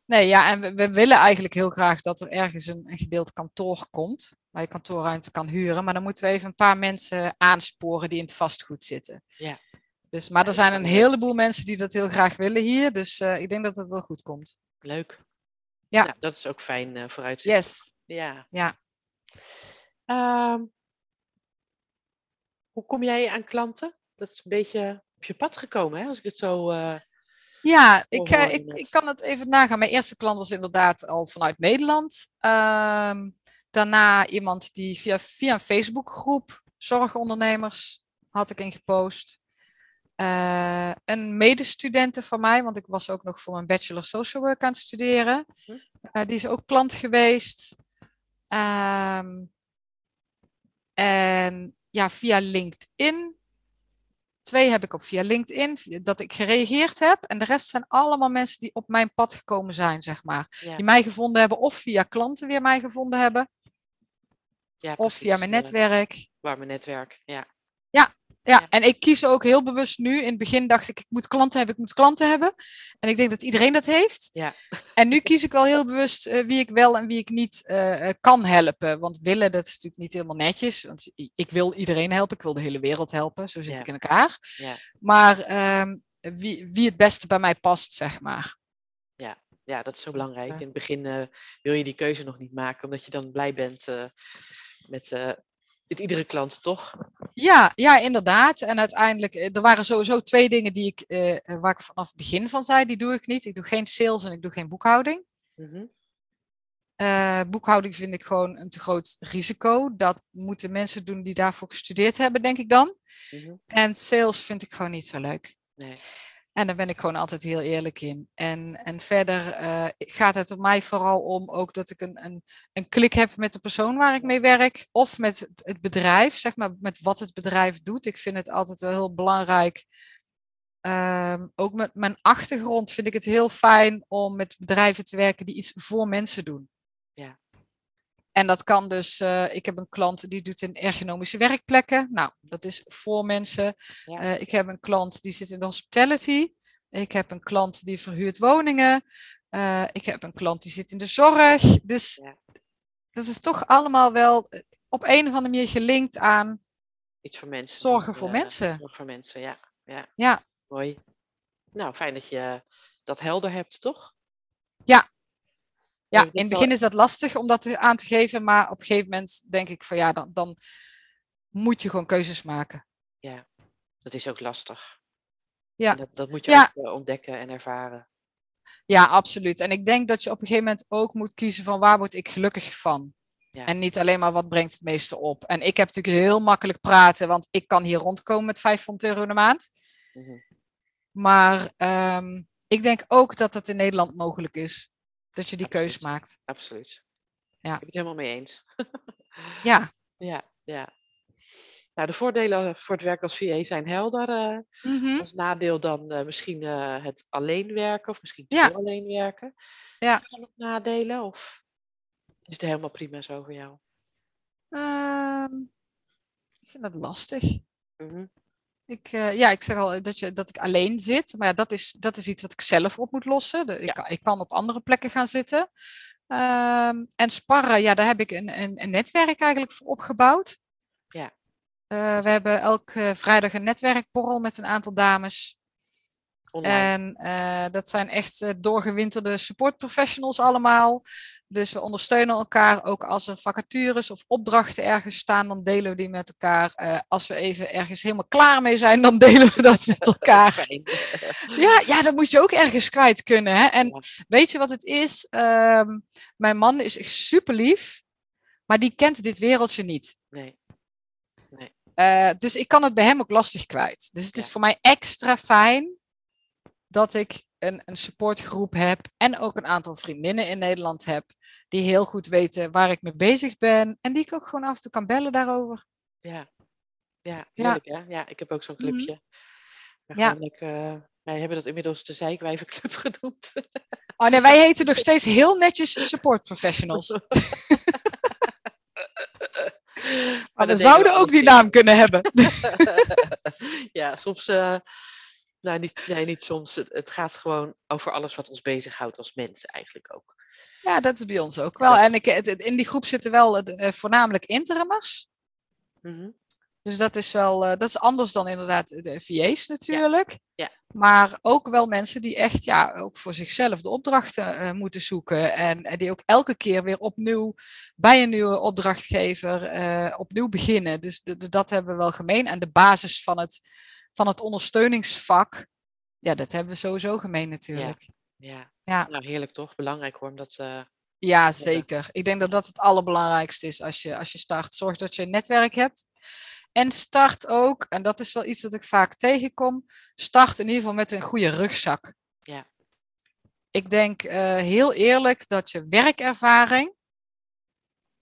nee, ja, en we, we, willen eigenlijk heel graag dat er ergens een, een gedeeld kantoor komt. Waar je kantoorruimte kan huren. Maar dan moeten we even een paar mensen aansporen die in het vastgoed zitten. Ja. Dus, maar er zijn een heleboel mensen die dat heel graag willen hier. Dus uh, ik denk dat het wel goed komt. Leuk. Ja. Nou, dat is ook fijn uh, vooruitzicht. Yes. Ja. Ja. Um, hoe kom jij aan klanten? Dat is een beetje op je pad gekomen, hè? als ik het zo. Uh, ja, ik, ik, ik kan het even nagaan. Mijn eerste klant was inderdaad al vanuit Nederland. Um, daarna iemand die via, via een Facebookgroep zorgondernemers had ik in gepost. Uh, een medestudente van mij, want ik was ook nog voor mijn bachelor social work aan het studeren. Hm. Uh, die is ook klant geweest. Um, en ja, via LinkedIn. Twee heb ik op via LinkedIn, dat ik gereageerd heb. En de rest zijn allemaal mensen die op mijn pad gekomen zijn, zeg maar. Ja. Die mij gevonden hebben of via klanten weer mij gevonden hebben. Ja, of via mijn eh, netwerk. warme netwerk, ja. Ja, Ja. en ik kies ook heel bewust nu. In het begin dacht ik, ik moet klanten hebben, ik moet klanten hebben. En ik denk dat iedereen dat heeft. Ja. En nu kies ik wel heel bewust uh, wie ik wel en wie ik niet uh, kan helpen. Want willen, dat is natuurlijk niet helemaal netjes. Want ik wil iedereen helpen, ik wil de hele wereld helpen. Zo zit Ja. ik in elkaar. Ja. Maar um, wie, wie het beste bij mij past, zeg maar. ja, dat is zo belangrijk. Ja. In het begin uh, wil je die keuze nog niet maken, omdat je dan blij bent met, uh, met iedere klant, toch? Ja, ja, inderdaad. En uiteindelijk, er waren sowieso twee dingen die ik, waar ik vanaf het begin van zei, die doe ik niet. Ik doe geen sales en ik doe geen boekhouding. Mm -hmm. Uh, boekhouding vind ik gewoon een te groot risico. Dat moeten mensen doen die daarvoor gestudeerd hebben, denk ik dan. Mm -hmm. En sales vind ik gewoon niet zo leuk. Nee. En daar ben ik gewoon altijd heel eerlijk in. En, en verder uh, gaat het op mij vooral om ook dat ik een, een, een klik heb met de persoon waar ik mee werk. Of met het, bedrijf, zeg maar, met wat het bedrijf doet. Ik vind het altijd wel heel belangrijk. Um, ook met mijn achtergrond vind ik het heel fijn om met bedrijven te werken die iets voor mensen doen. Ja. En dat kan dus, uh, ik heb een klant die doet in ergonomische werkplekken. Nou, dat is voor mensen. Ja. Uh, ik heb een klant die zit in de hospitality. Ik heb een klant die verhuurt woningen. Uh, ik heb een klant die zit in de zorg. Dus Ja. dat is toch allemaal wel op een of andere manier gelinkt aan Iets voor mensen. zorgen voor eh, mensen. Zorg voor mensen, ja. ja. Ja. Mooi. Nou, fijn dat je dat helder hebt, toch? Ja, Ja, in het dat begin is dat lastig om dat aan te geven, maar op een gegeven moment denk ik van ja, dan, dan moet je gewoon keuzes maken. Dat is ook lastig. Ja. En Dat, dat moet je Ja. ook eh, ontdekken en ervaren. Ja, absoluut. En ik denk dat je op een gegeven moment ook moet kiezen van waar word ik gelukkig van. Ja. En niet alleen maar wat brengt het meeste op. En ik heb natuurlijk heel makkelijk praten, want ik kan hier rondkomen met 500 euro in de maand. Mhm. Maar ehm, ik denk ook dat het in Nederland mogelijk is. Dat je die keus Absoluut. maakt. Absoluut. Ja. Ik ben het helemaal mee eens. Ja. Ja, ja. Nou, de voordelen voor het werk als VA zijn helder. eh, Mhm. Als nadeel dan eh, misschien eh, het alleen werken of misschien te Ja. alleen werken. Ja. Zijn er nog nadelen of is het helemaal prima zo voor jou? Ehm, ik vind dat lastig. Mhm. Ik, eh, ja, ik zeg al dat, je, dat ik alleen zit, maar ja, dat, is, dat is iets wat ik zelf op moet lossen. De- ik, Ja. kan- ik kan op andere plekken gaan zitten. Ehm, en sparren, ja, daar heb ik een, een, een netwerk eigenlijk voor opgebouwd. Ja. Eh, we hebben elke vrijdag een netwerkborrel met een aantal dames. Online. En eh, dat zijn echt eh, doorgewinterde support professionals allemaal. Dus we ondersteunen elkaar ook als er vacatures of opdrachten ergens staan, dan delen we die met elkaar. Eh, als we even ergens helemaal klaar mee zijn, dan delen we dat met elkaar. Ja, ja, dat moet je ook ergens kwijt kunnen. Hè? En weet je wat het is? Ehm, mijn man is echt super lief, maar die kent dit wereldje niet. Nee. Eh, dus ik kan het bij hem ook lastig kwijt. Dus het is Ja. voor mij extra fijn dat ik een, een supportgroep heb en ook een aantal vriendinnen in Nederland heb die heel goed weten waar ik mee bezig ben en die ik ook gewoon af en toe kan bellen daarover. Ja. Ja, Ja. hè? Ja, ik heb ook zo'n Mhm. clubje. Maar Ja. lekker, eh, wij hebben dat inmiddels de Zijkwijvenclub genoemd. Oh nee, wij heten nog steeds heel netjes support professionals. Maar dan zouden ook die naam kunnen hebben. ja, soms, eh, nou niet, nee, niet soms. Het, het gaat gewoon over alles wat ons bezighoudt als mensen eigenlijk ook. Ja, dat is bij ons ook wel. En ik, het- in die groep zitten wel eh, voornamelijk interimers. Mhm. Dus dat is wel, eh, dat is anders dan inderdaad de VA's natuurlijk. Ja. Maar ook wel mensen die echt, ja, ook voor zichzelf de opdrachten eh, moeten zoeken. En, en die ook elke keer weer opnieuw bij een nieuwe opdrachtgever eh, opnieuw beginnen. Dus de- de- dat hebben we wel gemeen. En de basis van het, van het ondersteuningsvak, ja, dat hebben we sowieso gemeen natuurlijk. Ja. Ja. nou heerlijk toch? Belangrijk hoor, omdat eh, Ja, zeker. Ik denk dat dat het allerbelangrijkste is als je, als je start. Zorg dat je een netwerk hebt. En start ook, en dat is wel iets dat ik vaak tegenkom, start in ieder geval met een goede rugzak. Ja. Ik denk eh, heel eerlijk dat je werkervaring,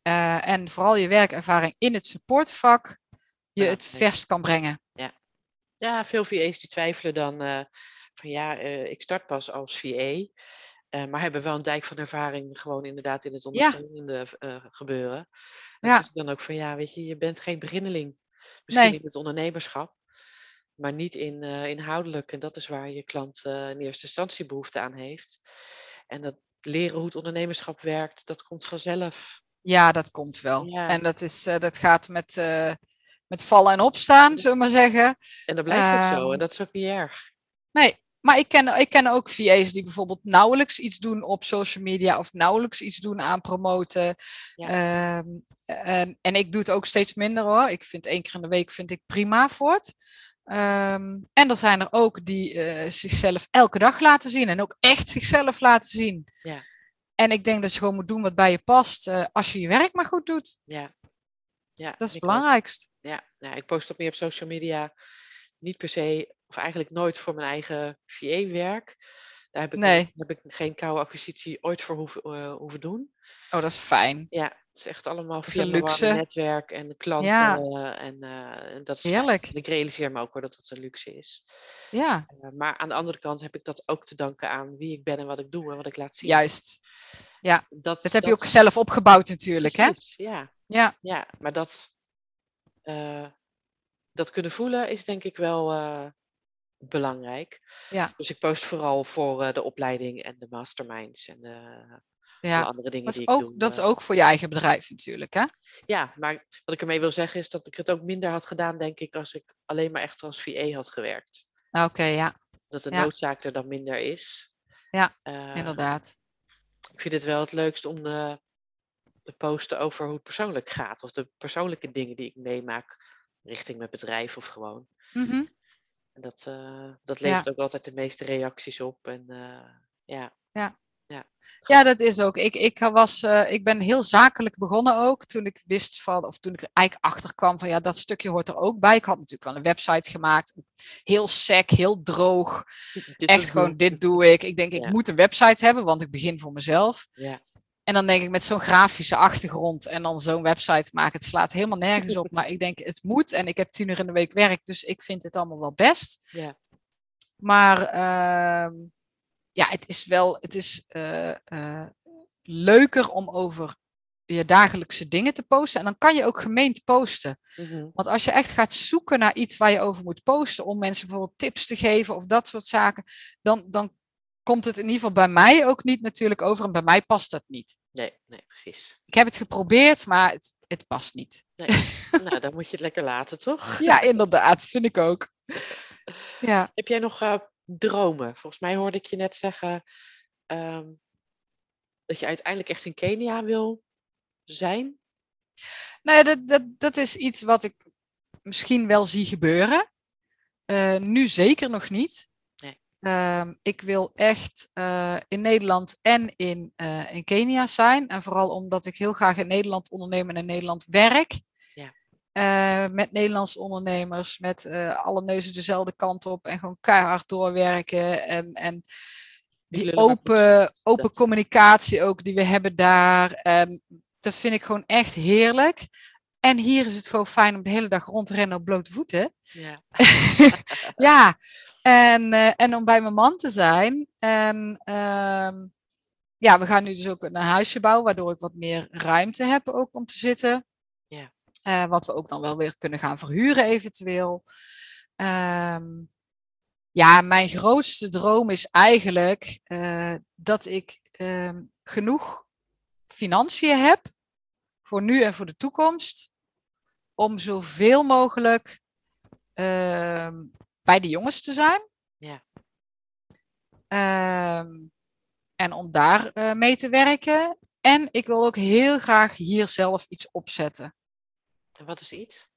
eh, en vooral je werkervaring in het supportvak, je Ja, het verst kan brengen. Ja, veel VA's die twijfelen dan eh, van ja, eh, ik start pas als VA. eh, maar hebben wel een dijk van ervaring gewoon inderdaad in het ondersteunende gebeuren. En Ja. zeg ik dan ook van ja, weet je, je bent geen beginneling. Misschien Nee. in het ondernemerschap, maar niet in, inhoudelijk. En dat is waar je klant in eerste instantie behoefte aan heeft. En dat leren hoe het ondernemerschap werkt, dat komt vanzelf. Ja, dat komt wel. Ja. En dat, is, dat gaat met, met vallen en opstaan, zullen we maar zeggen. En dat blijft ook zo. Ehm, En dat is ook niet erg. Nee, maar ik ken, ik ken ook VA's die bijvoorbeeld nauwelijks iets doen op social media of nauwelijks iets doen aan promoten. Ehm, en, en ik doe het ook steeds minder hoor. Ik vind één keer in de week vind ik prima voor het. Ehm, en er zijn er ook die eh, zichzelf elke dag laten zien en ook echt zichzelf laten zien. Ja. En ik denk dat je gewoon moet doen wat bij je past eh, als je je werk maar goed doet. Ja. ja Dat is het belangrijkst. Ja, ja, ik post ook meer op social media. Niet per se, of eigenlijk nooit voor mijn eigen VA-werk. Daar heb ik, Nee. heb ik geen koude acquisitie ooit voor hoeven, eh, hoeven doen. Oh, dat is fijn. Ja, het is echt allemaal via mijn netwerk en de klanten. Ja. eh, en dat is. Heerlijk. En ik realiseer me ook hoor dat dat een luxe is. Ja, Eh, maar aan de andere kant heb ik dat ook te danken aan wie ik ben en wat ik doe en wat ik laat zien. juist. Dat, Dat heb je ook zelf opgebouwd natuurlijk, hè? Ja, Ja. ja, maar dat, eh, dat kunnen voelen is denk ik wel eh, belangrijk. Ja. Dus ik post vooral voor eh, de opleiding en de masterminds en de, andere dingen dat die ik ook, doe. dat is ook voor je eigen bedrijf natuurlijk, hè? Ja, maar wat ik ermee wil zeggen is dat ik het ook minder had gedaan, denk ik, als ik alleen maar echt als VA had gewerkt. Oké, ja, Dat de Ja. noodzaak er dan minder is. Ja, inderdaad. ik vind het wel het leukst om te posten over hoe het persoonlijk gaat. Of de persoonlijke dingen die ik meemaak richting mijn bedrijf of gewoon. Mhm. En dat, eh, dat Ja. levert ook altijd de meeste reacties op. En eh, ja. Ja. ja. Ja, dat is ook. Ik, ik, was, eh, ik ben heel zakelijk begonnen ook. Toen ik wist van, of toen ik er eigenlijk achter kwam van ja, dat stukje hoort er ook bij. Ik had natuurlijk wel een website gemaakt. Heel sec, heel droog. Dit Echt gewoon, dit doe ik. Ik denk, ik moet een website hebben, want ik begin voor mezelf. Ja. En dan denk ik met zo'n grafische achtergrond en dan zo'n website maken. Het slaat helemaal nergens op. Maar ik denk, het moet. En ik heb tien uur in de week werk, dus ik vind het allemaal wel best. Ja. Maar ehm, ja, het is wel het is, eh, eh, leuker om over je dagelijkse dingen te posten. En dan kan je ook gemeend posten. Mhm. Want als je echt gaat zoeken naar iets waar je over moet posten, om mensen bijvoorbeeld tips te geven of dat soort zaken, dan, dan komt het in ieder geval bij mij ook niet natuurlijk over. En bij mij past dat niet. Nee, nee, precies. Ik heb het geprobeerd, maar het, het past niet. nou, dan moet je het lekker laten, toch? Ja, inderdaad, vind ik ook. Ja. Heb jij nog eh, dromen. Volgens mij hoorde ik je net zeggen ehm, dat je uiteindelijk echt in Kenia wil zijn. Nee, dat, dat, dat is iets wat ik misschien wel zie gebeuren. Uh, nu zeker nog niet. Ehm, ik wil echt uh, in Nederland en in, uh, in Kenia zijn. En vooral omdat ik heel graag in Nederland onderneem en in Nederland werk. Ja. met Nederlandse ondernemers, met alle neuzen dezelfde kant op en gewoon keihard doorwerken. En, en die open, open communicatie ook die we hebben daar. En dat vind ik gewoon echt heerlijk. En hier is het gewoon fijn om de hele dag rond te rennen op blote voeten. Ja. ja, en, uh, en om bij mijn man te zijn. En uh, ja, we gaan nu dus ook een huisje bouwen, waardoor ik wat meer ruimte heb ook om te zitten. Ja. Uh, wat we ook dan wel weer kunnen gaan verhuren eventueel. Um, ja, mijn grootste droom is eigenlijk uh, dat ik ehm, genoeg financiën heb voor nu en voor de toekomst om zoveel mogelijk uh, bij de jongens te zijn. Ja. Uh, en om daar uh, mee te werken. En ik wil ook heel graag hier zelf iets opzetten. En wat is iets?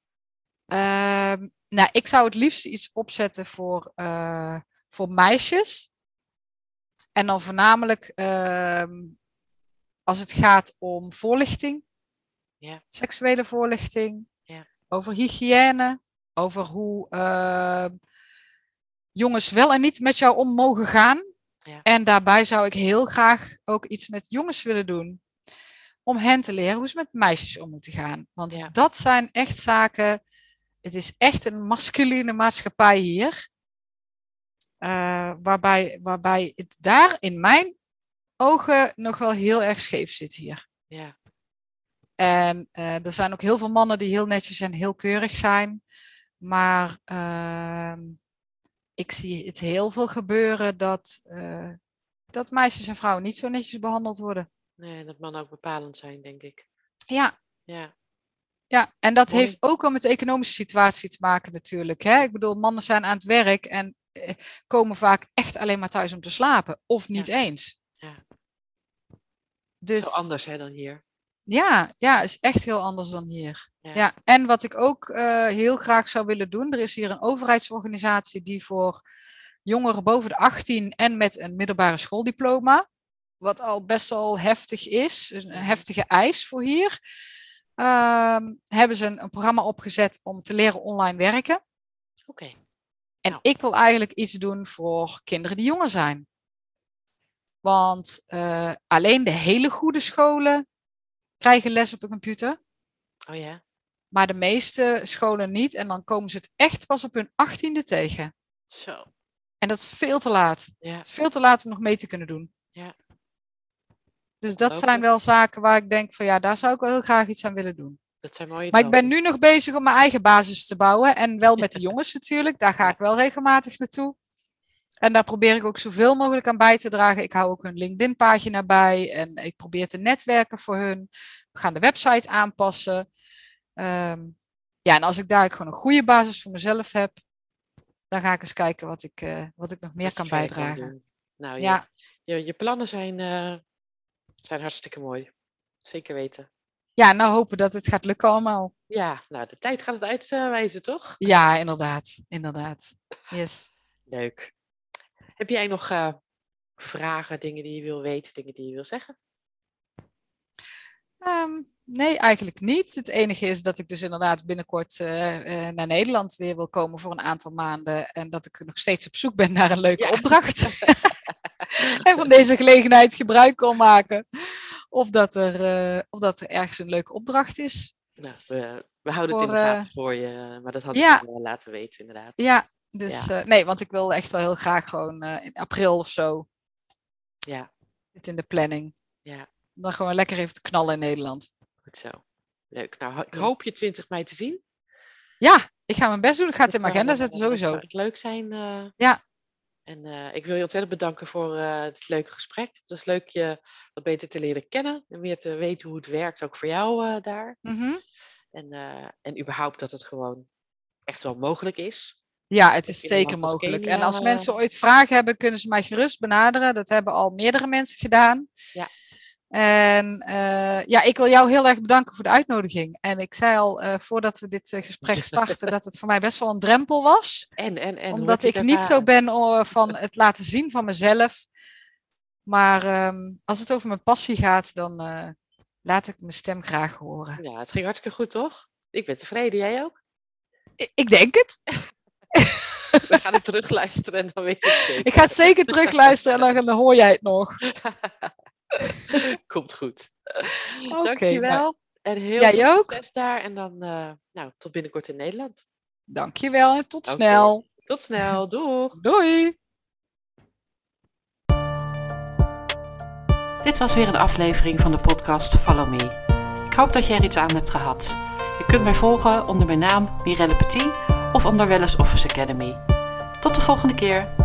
Ehm, nou, ik zou het liefst iets opzetten voor, eh, voor meisjes. En dan voornamelijk ehm, als het gaat om voorlichting. Ja. Seksuele voorlichting ja. over hygiëne, over hoe uh, jongens wel en niet met jou om mogen gaan. Ja. En daarbij zou ik heel graag ook iets met jongens willen doen. Om hen te leren hoe ze met meisjes om moeten gaan. Want ja. dat zijn echt zaken. Het is echt een masculine maatschappij hier. Uh, waarbij, waarbij het daar in mijn ogen nog wel heel erg scheef zit hier. Ja. En uh, er zijn ook heel veel mannen die heel netjes en heel keurig zijn. Maar uh, ik zie het heel veel gebeuren dat, uh, dat meisjes en vrouwen niet zo netjes behandeld worden. Nee, dat mannen ook bepalend zijn, denk ik. Ja. Ja. Ja, en dat Mooi. heeft ook al met de economische situatie te maken natuurlijk. Hè? Ik bedoel, mannen zijn aan het werk en eh, komen vaak echt alleen maar thuis om te slapen. Of niet Ja. eens. Ja. Dus Zo anders hè, dan hier. ja, ja, is echt heel anders dan hier. Ja. Ja, en wat ik ook eh, heel graag zou willen doen, er is hier een overheidsorganisatie die voor jongeren boven de 18 en met een middelbare schooldiploma, wat al best wel heftig is, dus een Mhm. heftige eis voor hier, ehm, hebben ze een, een programma opgezet om te leren online werken. Oké. En Nou. ik wil eigenlijk iets doen voor kinderen die jonger zijn. Want eh, alleen de hele goede scholen krijgen les op een computer. Oh ja. Maar de meeste scholen niet. En dan komen ze het echt pas op hun achttiende tegen. Zo. En dat is veel te laat. Ja. Het is veel te laat om nog mee te kunnen doen. Ja. Dus dat zijn wel zaken waar ik denk van ja, daar zou ik wel heel graag iets aan willen doen. Dat zijn mooie Maar ik ben nu nog bezig om mijn eigen basis te bouwen. En wel met de jongens natuurlijk. Daar ga ik wel regelmatig naartoe. En daar probeer ik ook zoveel mogelijk aan bij te dragen. Ik hou ook een LinkedIn-pagina bij. En ik probeer te netwerken voor hun. We gaan de website aanpassen. Ehm, ja, en als ik daar gewoon een goede basis voor mezelf heb. Dan ga ik eens kijken wat ik, eh, wat ik nog meer kan bijdragen. Nou, Ja, je, je, je plannen zijn, eh, zijn hartstikke mooi. Zeker weten. ja, nou hopen dat het gaat lukken allemaal. Ja, nou, de tijd gaat het uitwijzen, toch? Ja, inderdaad. Inderdaad. Yes. Leuk. Heb jij nog eh, vragen, dingen die je wil weten, dingen die je wil zeggen? Ehm, nee, eigenlijk niet. Het enige is dat ik dus inderdaad binnenkort eh, eh, naar Nederland weer wil komen voor een aantal maanden. En dat ik nog steeds op zoek ben naar een leuke Ja. opdracht. en van deze gelegenheid gebruik kan maken. Of dat er, eh, of dat er ergens een leuke opdracht is. Nou, we, we houden het in Voor, de gaten voor je, maar dat had ja. ik wel laten weten, inderdaad. Ja, dus nee, want ik wil echt wel heel graag gewoon in april of zo. Ja. Zit in de planning. Ja. Dan gewoon lekker even te knallen in Nederland. Goed zo. Leuk. Nou, ik hoop je 20 mei te zien. Ja, ik ga mijn best doen. Ik ga het in mijn agenda zetten eh, sowieso. Dat zou echt leuk zijn. eh. Ja. En eh, ik wil je ontzettend bedanken voor eh het leuke gesprek. Het was leuk je wat beter te leren kennen. En meer te weten hoe het werkt, ook voor jou eh, daar. Mhm. En, eh, en überhaupt dat het gewoon echt wel mogelijk is. Ja, het is zeker mogelijk. En als eh, mensen ooit vragen hebben, kunnen ze mij gerust benaderen. Dat hebben al meerdere mensen gedaan. Ja. En eh, ja, ik wil jou heel erg bedanken voor de uitnodiging. En ik zei al eh, voordat we dit eh, gesprek starten dat het voor mij best wel een drempel was. En, en, en omdat ik niet zo ben van het laten zien van mezelf. Maar ehm, als het over mijn passie gaat, dan laat ik mijn stem graag horen. Ja, het ging hartstikke goed, toch? Ik ben tevreden, jij ook? Ik, ik denk het. We gaan het terugluisteren en dan weet je het zeker. Ik ga het zeker terugluisteren en dan hoor jij het nog. Komt goed. Oké, Dankjewel. nou, En heel Jij veel succes daar. En dan eh, nou, tot binnenkort in Nederland. dankjewel en tot snel. Tot snel. Doeg. Doei! Dit was weer een aflevering van de podcast Follow Me. Ik hoop dat je er iets aan hebt gehad. Je kunt mij volgen onder mijn naam Mirelle Petit of onder Wellness Office Academy. Tot de volgende keer.